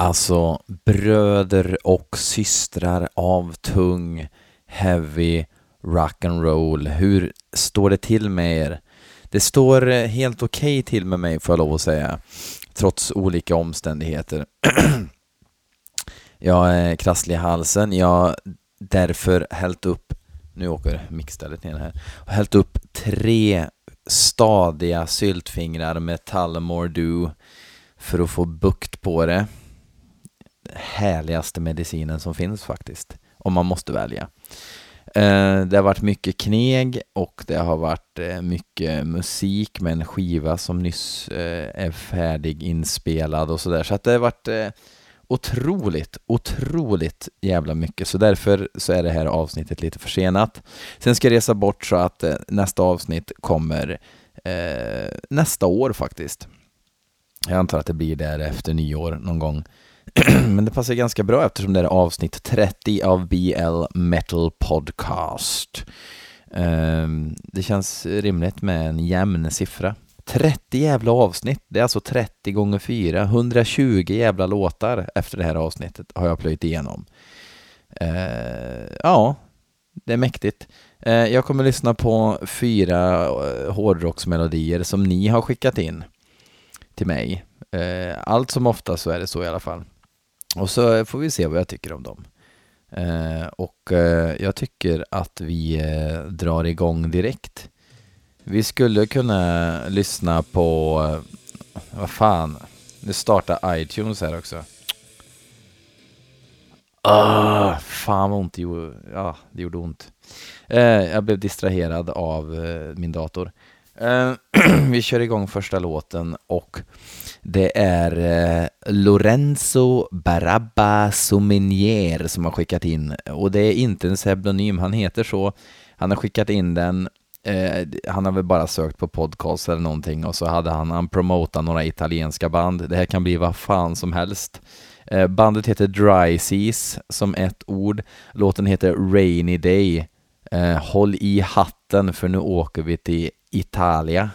Alltså bröder och systrar av tung, heavy rock and roll. Hur står det till med er? Det står eh, helt okej okay till med mig får jag lov att säga, trots olika omständigheter. jag är krasslig i halsen, jag har därför hällt upp, nu åker mixstället ner här, och hällt upp tre stadiga syltfingrar med Tullamore Dew för att få bukt på det. Härligaste medicinen som finns faktiskt, om man måste välja. Eh, det har varit mycket kneg och det har varit eh, mycket musik med en skiva som nyss eh, är färdig inspelad och sådär. Så att det har varit otroligt, otroligt jävla mycket. Så därför så är det här avsnittet lite försenat. Sen ska jag resa bort så att nästa avsnitt kommer nästa år faktiskt. Jag antar att det blir där efter nyår någon gång. Men det passar ganska bra eftersom det är avsnitt 30 av BL Metal Podcast. Ehm, det känns rimligt med en jämn siffra. 30 jävla avsnitt, det är alltså 30 gånger 4, 120 jävla låtar efter det här avsnittet har jag plöjt igenom. Ehm, ja, det är mäktigt. Ehm, jag kommer lyssna på fyra eh, hårdrocksmelodier som ni har skickat in till mig. Allt som ofta så är det så i alla fall. Och så får vi se vad jag tycker om dem. Eh, och eh, jag tycker att vi eh, drar igång direkt. Vi skulle kunna lyssna på, eh, vad fan, nu startar iTunes här också. Ah, fan vad ont det gjorde, ja, det gjorde ont. Eh, jag blev distraherad av eh, min dator. Eh, vi kör igång första låten och det är eh, Lorenzo Barabba Souminier som har skickat in och det är inte en pseudonym, han heter så. Han har skickat in den eh, han har väl bara sökt på podcast eller någonting och så hade han, han promotat några italienska band. Det här kan bli vad fan som helst. Eh, bandet heter Dry Seas som ett ord. Låten heter Rainy Day. Eh, håll i hatten för nu åker vi till Italia.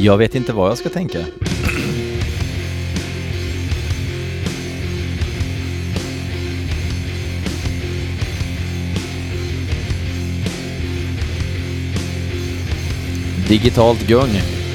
Jag vet inte vad jag ska tänka. Digitalt gung.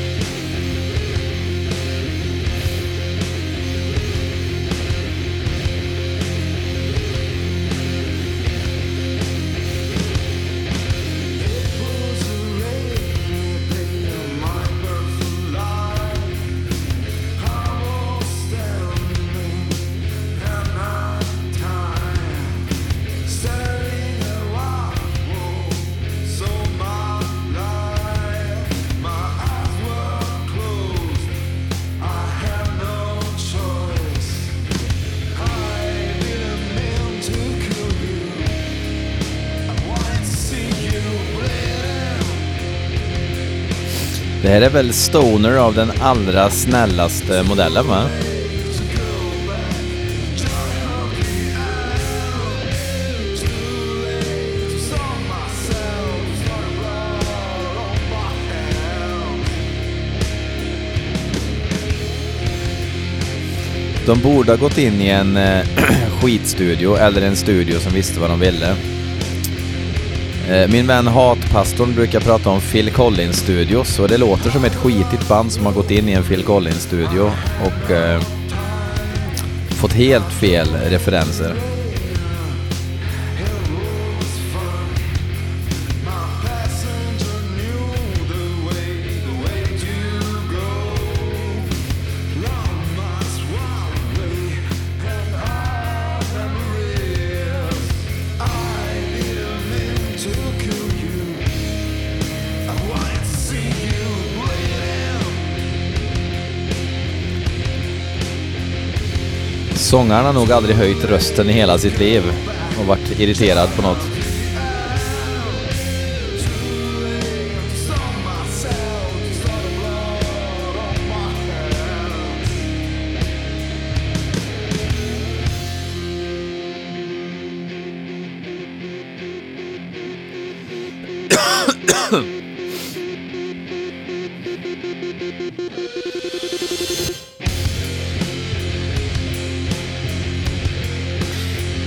Det här är väl Stoner av den allra snällaste modellen va? De borde ha gått in i en eh, skitstudio eller en studio som visste vad de ville. Eh, min vän Hatpastorn brukar prata om Phil Collins Studios och det låter som ett skitigt band som har gått in i en Phil Collins studio och eh, fått helt fel referenser. Sångaren har nog aldrig höjt rösten i hela sitt liv och varit irriterad på något.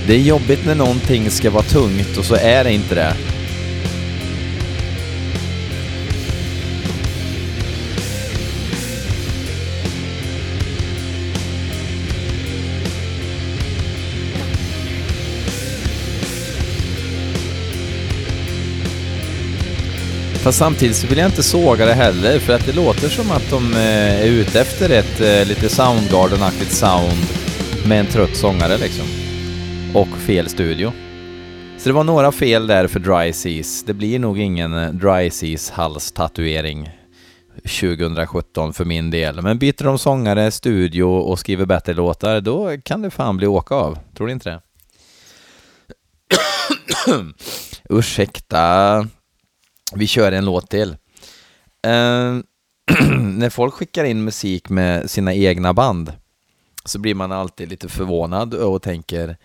Det är jobbigt när någonting ska vara tungt och så är det inte det. Fast samtidigt så vill jag inte såga det heller för att det låter som att de eh, är ute efter ett eh, lite Soundgarden-aktigt sound med en trött sångare liksom. Fel studio. Så det var några fel där för Dry Seas. Det blir nog ingen eh, Dry Seas halstatuering 2017 för min del. Men byter de sångare, studio och skriver bättre låtar, då kan det fan bli åka av. Tror du inte det? Ursäkta vi kör en låt till. Uh, när folk skickar in musik med sina egna band så blir man alltid lite förvånad och tänker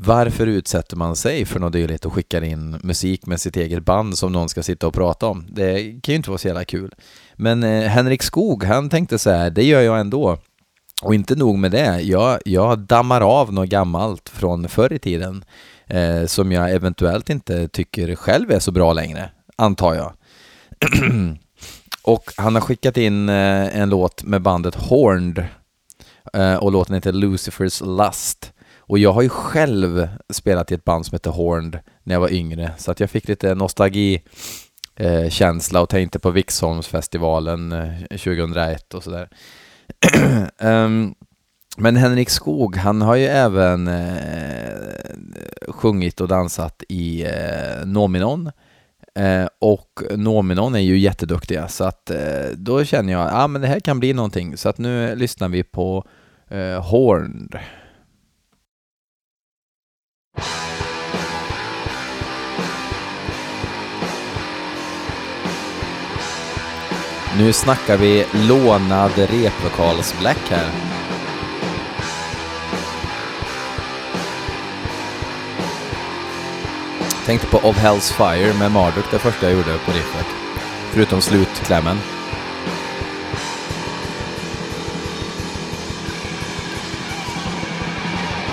varför utsätter man sig för något dylikt och skickar in musik med sitt eget band som någon ska sitta och prata om? Det kan ju inte vara så jävla kul. Men eh, Henrik Skog, han tänkte så här, det gör jag ändå. Och inte nog med det, jag, jag dammar av något gammalt från förr i tiden eh, som jag eventuellt inte tycker själv är så bra längre antar jag. och han har skickat in eh, en låt med bandet Horned eh, och låten heter Lucifer's Lust. Och jag har ju själv spelat i ett band som heter Horned när jag var yngre, så att jag fick lite nostalgi eh, känsla och tänkte på Vixholmsfestivalen 2001 eh, och sådär. um, men Henrik Skog, han har ju även eh, sjungit och dansat i eh, Nominon Eh, och Nominon är ju jätteduktiga så att eh, då känner jag att ah, det här kan bli någonting. Så att nu lyssnar vi på eh, Horned. Nu snackar vi lånad replokalsbläck här. Tänkte på Of Hell's Fire med Marduk, det första jag gjorde på riffet. Förutom slutklämmen.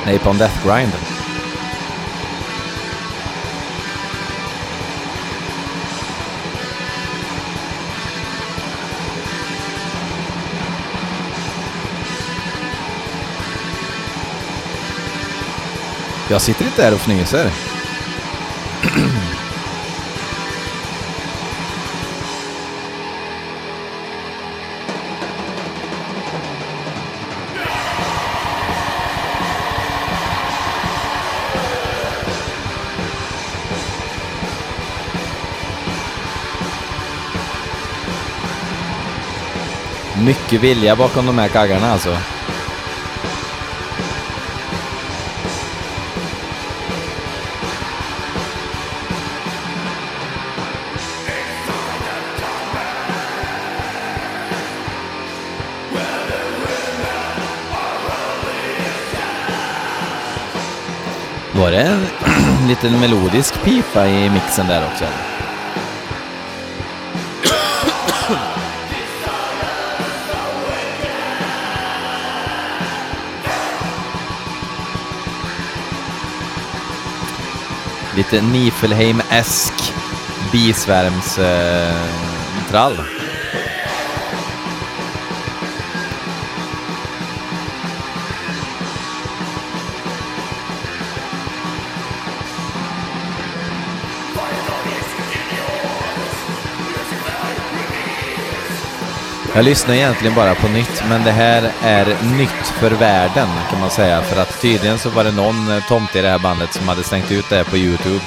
Napalm Death Grind. Jag sitter inte här och fnyser. Mycket vilja bakom de här kaggarna alltså. Var det en liten melodisk pipa i mixen där också? Lite Nifelheim-esk bisvärmstrall. Eh, Jag lyssnar egentligen bara på nytt, men det här är nytt för världen kan man säga. För att tydligen så var det någon eh, tomte i det här bandet som hade stängt ut det här på Youtube.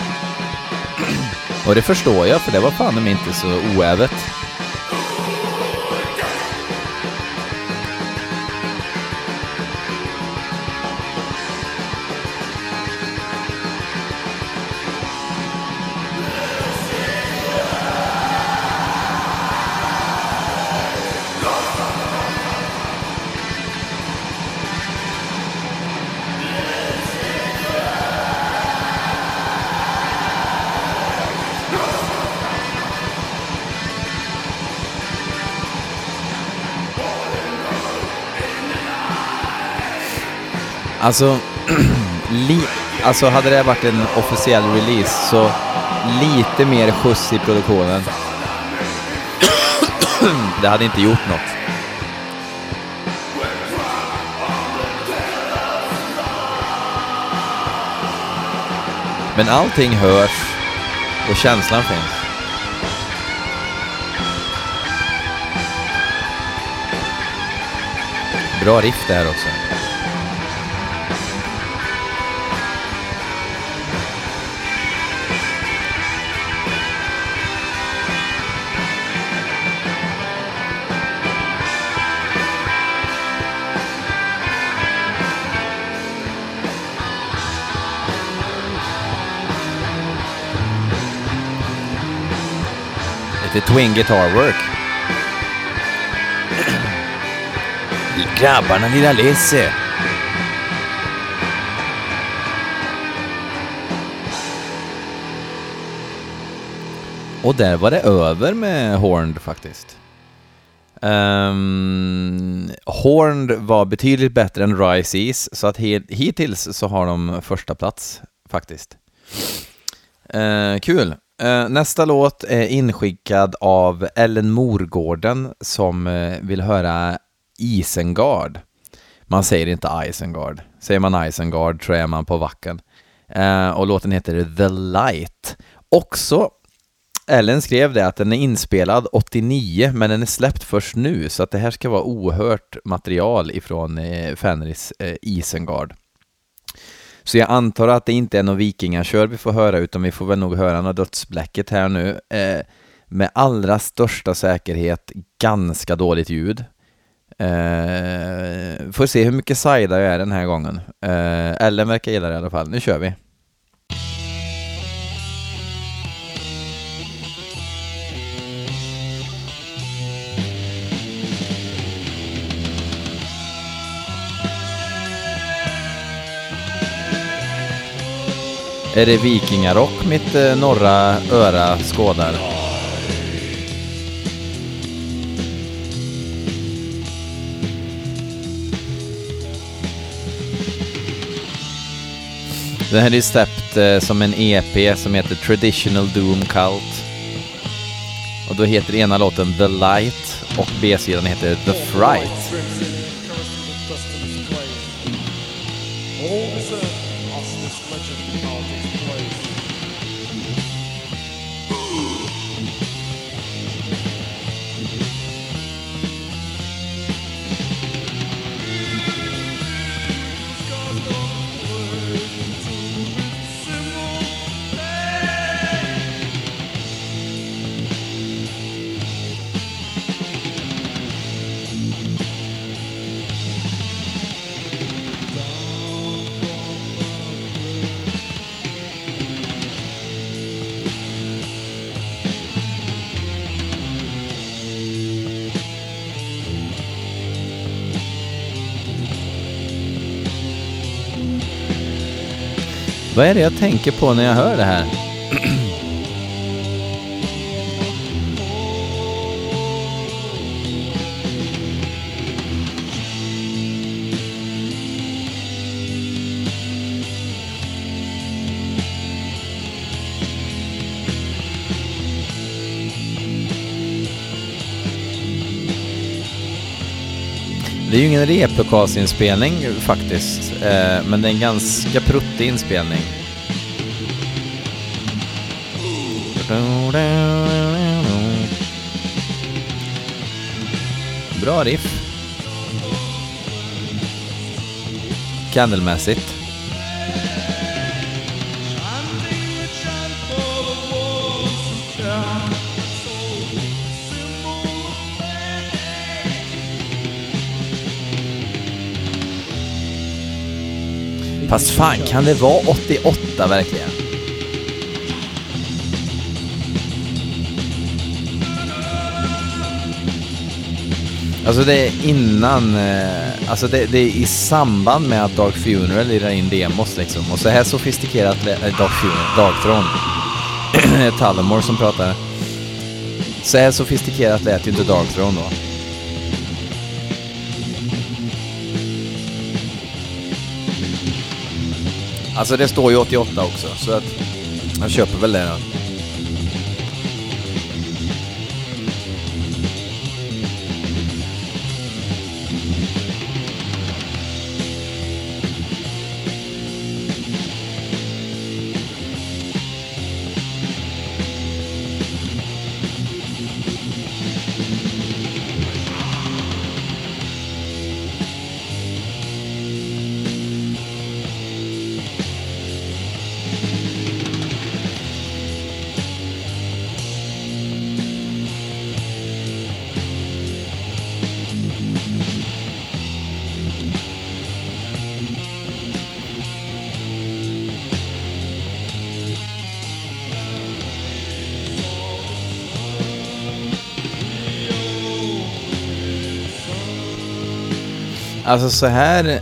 Och det förstår jag, för det var fan inte så oävet. Alltså, li alltså hade det varit en officiell release så lite mer skjuts i produktionen. det hade inte gjort något. Men allting hörs och känslan finns. Bra riff det här också. Lite twin guitar work. Grabbarna lilla Lizzie. Och där var det över med Horned faktiskt. Um, Horned var betydligt bättre än Rise så att hittills så har de första plats faktiskt. Uh, kul. Eh, nästa låt är inskickad av Ellen Morgården som eh, vill höra Isengard. Man säger inte Isengard. Säger man Isengard tror jag man på vacken. Eh, och låten heter The Light. Också Ellen skrev det att den är inspelad 89 men den är släppt först nu så att det här ska vara ohört material ifrån eh, Fenris eh, Isengard. Så jag antar att det inte är någon vikingakör vi får höra utan vi får väl nog höra något dödsbläcket här nu. Eh, med allra största säkerhet ganska dåligt ljud. Eh, får se hur mycket sajda jag är den här gången. Eh, Ellen verkar gilla det i alla fall. Nu kör vi. Är det vikingarock mitt eh, norra öra skådar? Den här är släppt eh, som en EP som heter Traditional Doom Cult. Och då heter ena låten The Light och B-sidan heter The Fright. Vad är det jag tänker på när jag hör det här? Det är ju ingen replokalsinspelning faktiskt, eh, men det är en ganska pruttig inspelning. Bra riff. Candlemässigt. Fast fan, kan det vara 88 verkligen? Alltså det är innan, eh, alltså det, det, är i samband med att Dark Funeral lirar in demos liksom. Och så här sofistikerat, äh, Dark Funeral, Darktron. Tullamore som pratar. Så här sofistikerat lät ju inte Darktron då. Alltså det står ju 88 också, så att jag köper väl det. Alltså så här...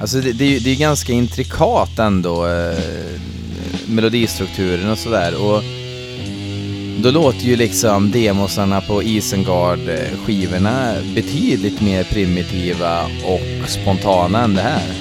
alltså det, det, det är ganska intrikat ändå, eh, melodistrukturen och sådär. Och då låter ju liksom demosarna på Isengard-skivorna betydligt mer primitiva och spontana än det här.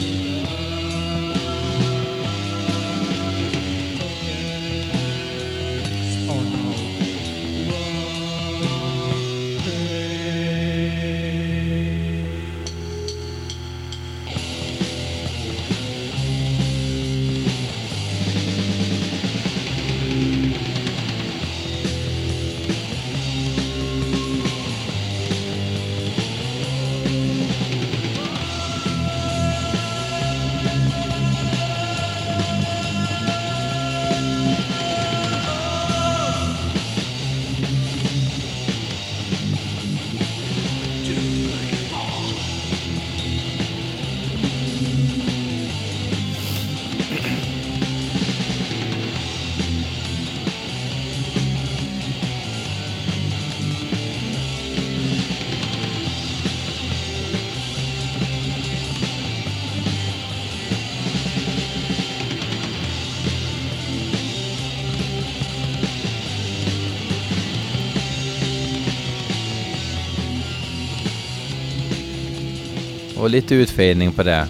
Och lite utfejdning på det.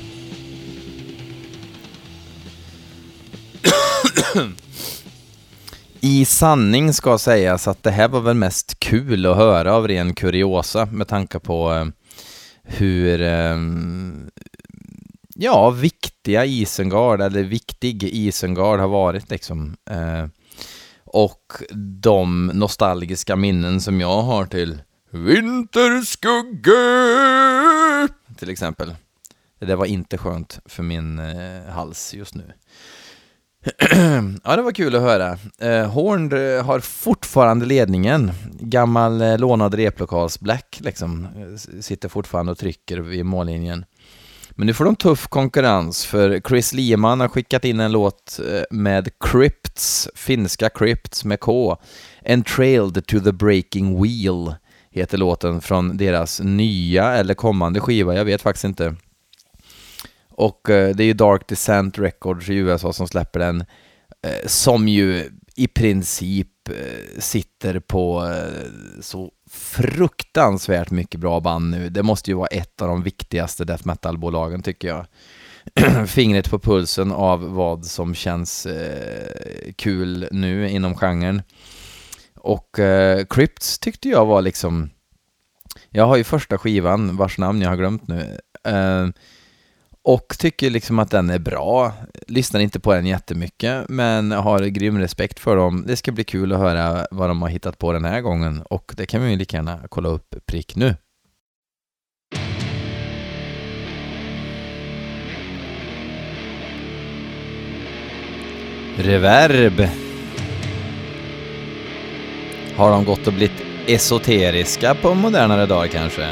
I sanning ska sägas att det här var väl mest kul att höra av ren kuriosa med tanke på eh, hur eh, ja, viktiga Isengard, eller viktig Isengard har varit liksom. Eh, och de nostalgiska minnen som jag har till Vinterskugge till exempel. Det där var inte skönt för min eh, hals just nu. ja, det var kul att höra. Eh, Horn eh, har fortfarande ledningen. Gammal eh, lånad replokals-black liksom. Eh, sitter fortfarande och trycker vid mållinjen. Men nu får de tuff konkurrens för Chris Lehman har skickat in en låt eh, med Crypts, finska Crypts med K. Entrailed to the breaking wheel heter låten från deras nya eller kommande skiva, jag vet faktiskt inte. Och eh, det är ju Dark Descent Records i USA som släpper den, eh, som ju i princip eh, sitter på eh, så fruktansvärt mycket bra band nu. Det måste ju vara ett av de viktigaste death metal-bolagen tycker jag. Fingret på pulsen av vad som känns eh, kul nu inom genren. Och eh, Crypts tyckte jag var liksom... Jag har ju första skivan, vars namn jag har glömt nu. Eh, och tycker liksom att den är bra. Lyssnar inte på den jättemycket, men har grym respekt för dem. Det ska bli kul att höra vad de har hittat på den här gången och det kan vi ju lika gärna kolla upp prick nu. Reverb. Har de gått och blivit esoteriska på modernare dagar kanske?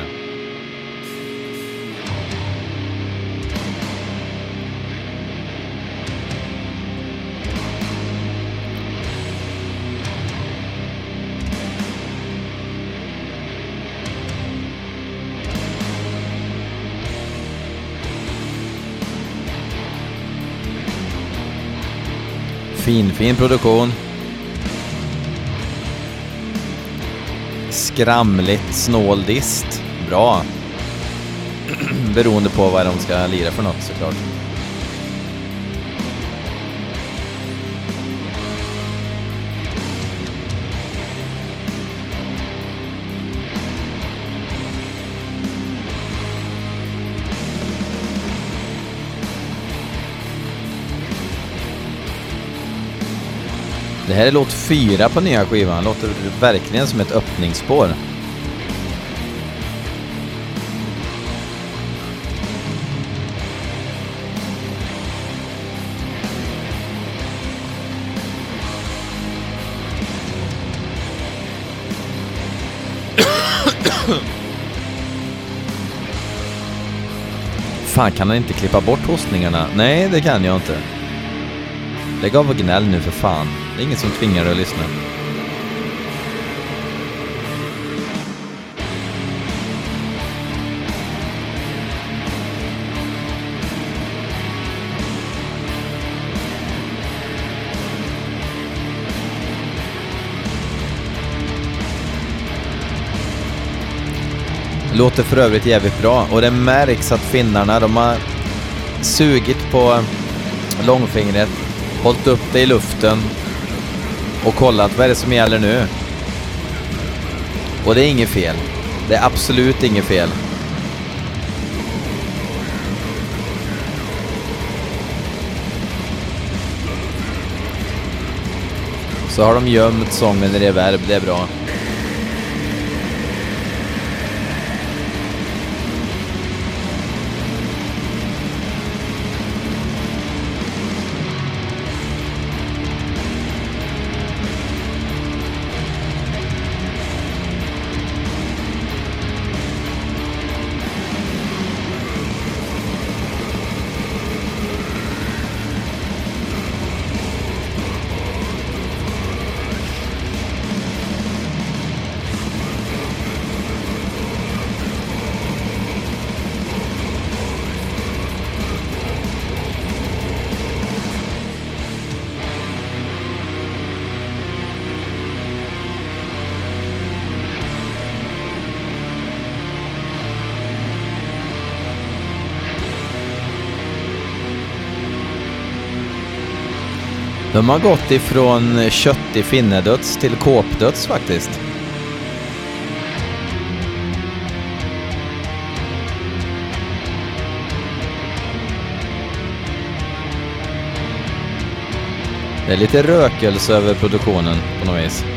Fin, fin produktion. Skramligt snåldist. Bra. Beroende på vad de ska lira för något såklart. Det här är låt fyra på nya skivan. Låter verkligen som ett öppningsspår. Fan, kan han inte klippa bort hostningarna? Nej, det kan jag inte. Lägg av och gnäll nu för fan. Det är ingen som tvingar dig att lyssna. Låter för övrigt jävligt bra och det märks att finnarna, de har sugit på långfingret, hållit upp det i luften och kollat vad är det som gäller nu. Och det är inget fel. Det är absolut inget fel. Så har de gömt sången i reverb, det är bra. De har gått ifrån köttig finnedöds till kåpdöds faktiskt. Det är lite rökelse över produktionen på något vis.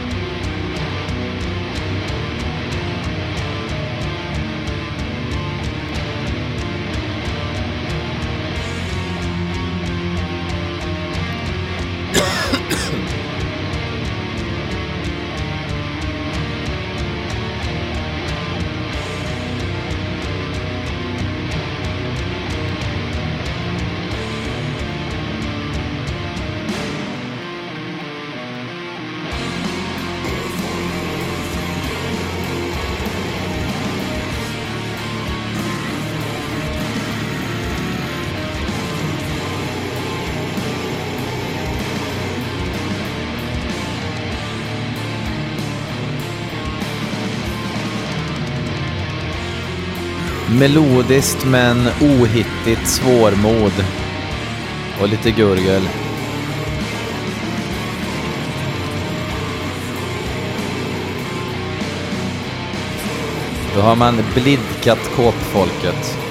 Melodiskt men ohittigt svårmod. Och lite gurgel. Då har man blidkat kåpfolket.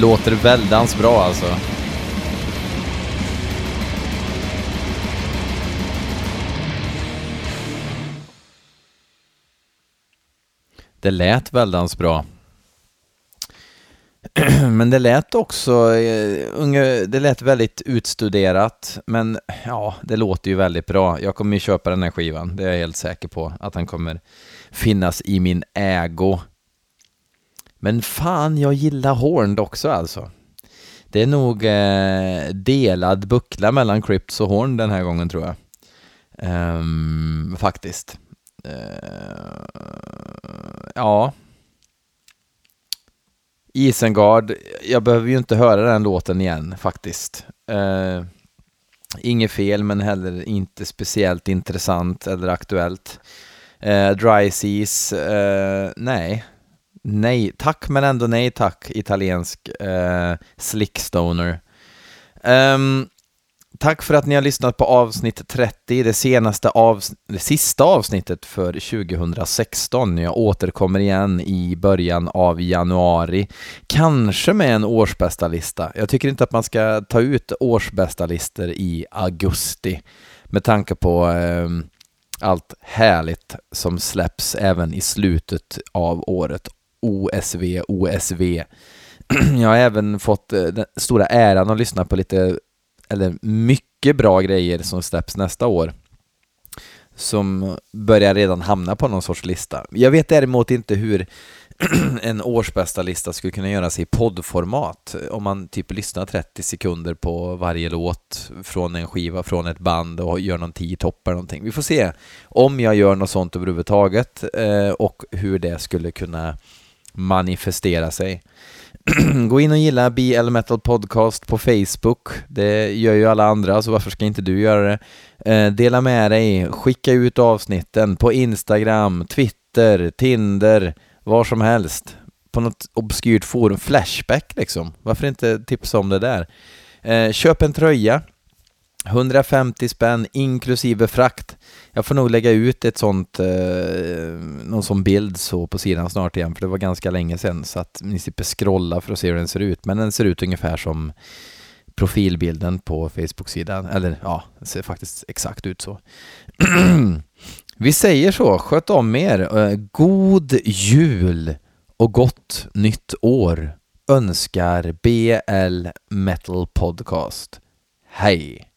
Låter väldans bra alltså. Det lät väldans bra. Men det lät också, eh, det lät väldigt utstuderat, men ja, det låter ju väldigt bra. Jag kommer ju köpa den här skivan, det är jag helt säker på, att den kommer finnas i min ägo. Men fan, jag gillar Horned också alltså. Det är nog eh, delad buckla mellan Crips och Horn den här gången tror jag. Um, faktiskt. Uh, ja. Isengard, jag behöver ju inte höra den låten igen faktiskt. Uh, inget fel men heller inte speciellt intressant eller aktuellt. Uh, dry Seas, uh, nej. Nej tack men ändå nej tack, italiensk eh, slickstoner. Um, ehm, Tack för att ni har lyssnat på avsnitt 30, det senaste avs det sista avsnittet för 2016. Jag återkommer igen i början av januari, kanske med en årsbästa lista. Jag tycker inte att man ska ta ut årsbästa listor i augusti med tanke på eh, allt härligt som släpps även i slutet av året. OSV, OSV. Jag har även fått eh, den stora äran att lyssna på lite eller mycket bra grejer som släpps nästa år som börjar redan hamna på någon sorts lista. Jag vet däremot inte hur en årsbästa lista skulle kunna göras i poddformat. Om man typ lyssnar 30 sekunder på varje låt från en skiva, från ett band och gör någon 10 topp eller någonting. Vi får se om jag gör något sånt överhuvudtaget eh, och hur det skulle kunna manifestera sig. Gå in och gilla BL Metal Podcast på Facebook. Det gör ju alla andra, så varför ska inte du göra det? Eh, dela med dig, skicka ut avsnitten på Instagram, Twitter, Tinder, var som helst. På något obskyrt forum, Flashback liksom. Varför inte tipsa om det där? Eh, köp en tröja 150 spänn inklusive frakt. Jag får nog lägga ut ett sånt, eh, någon sån bild så på sidan snart igen, för det var ganska länge sedan, så att ni slipper scrolla för att se hur den ser ut. Men den ser ut ungefär som profilbilden på Facebook-sidan, eller ja, den ser faktiskt exakt ut så. Vi säger så, sköt om er. Eh, god jul och gott nytt år önskar BL Metal Podcast. Hej!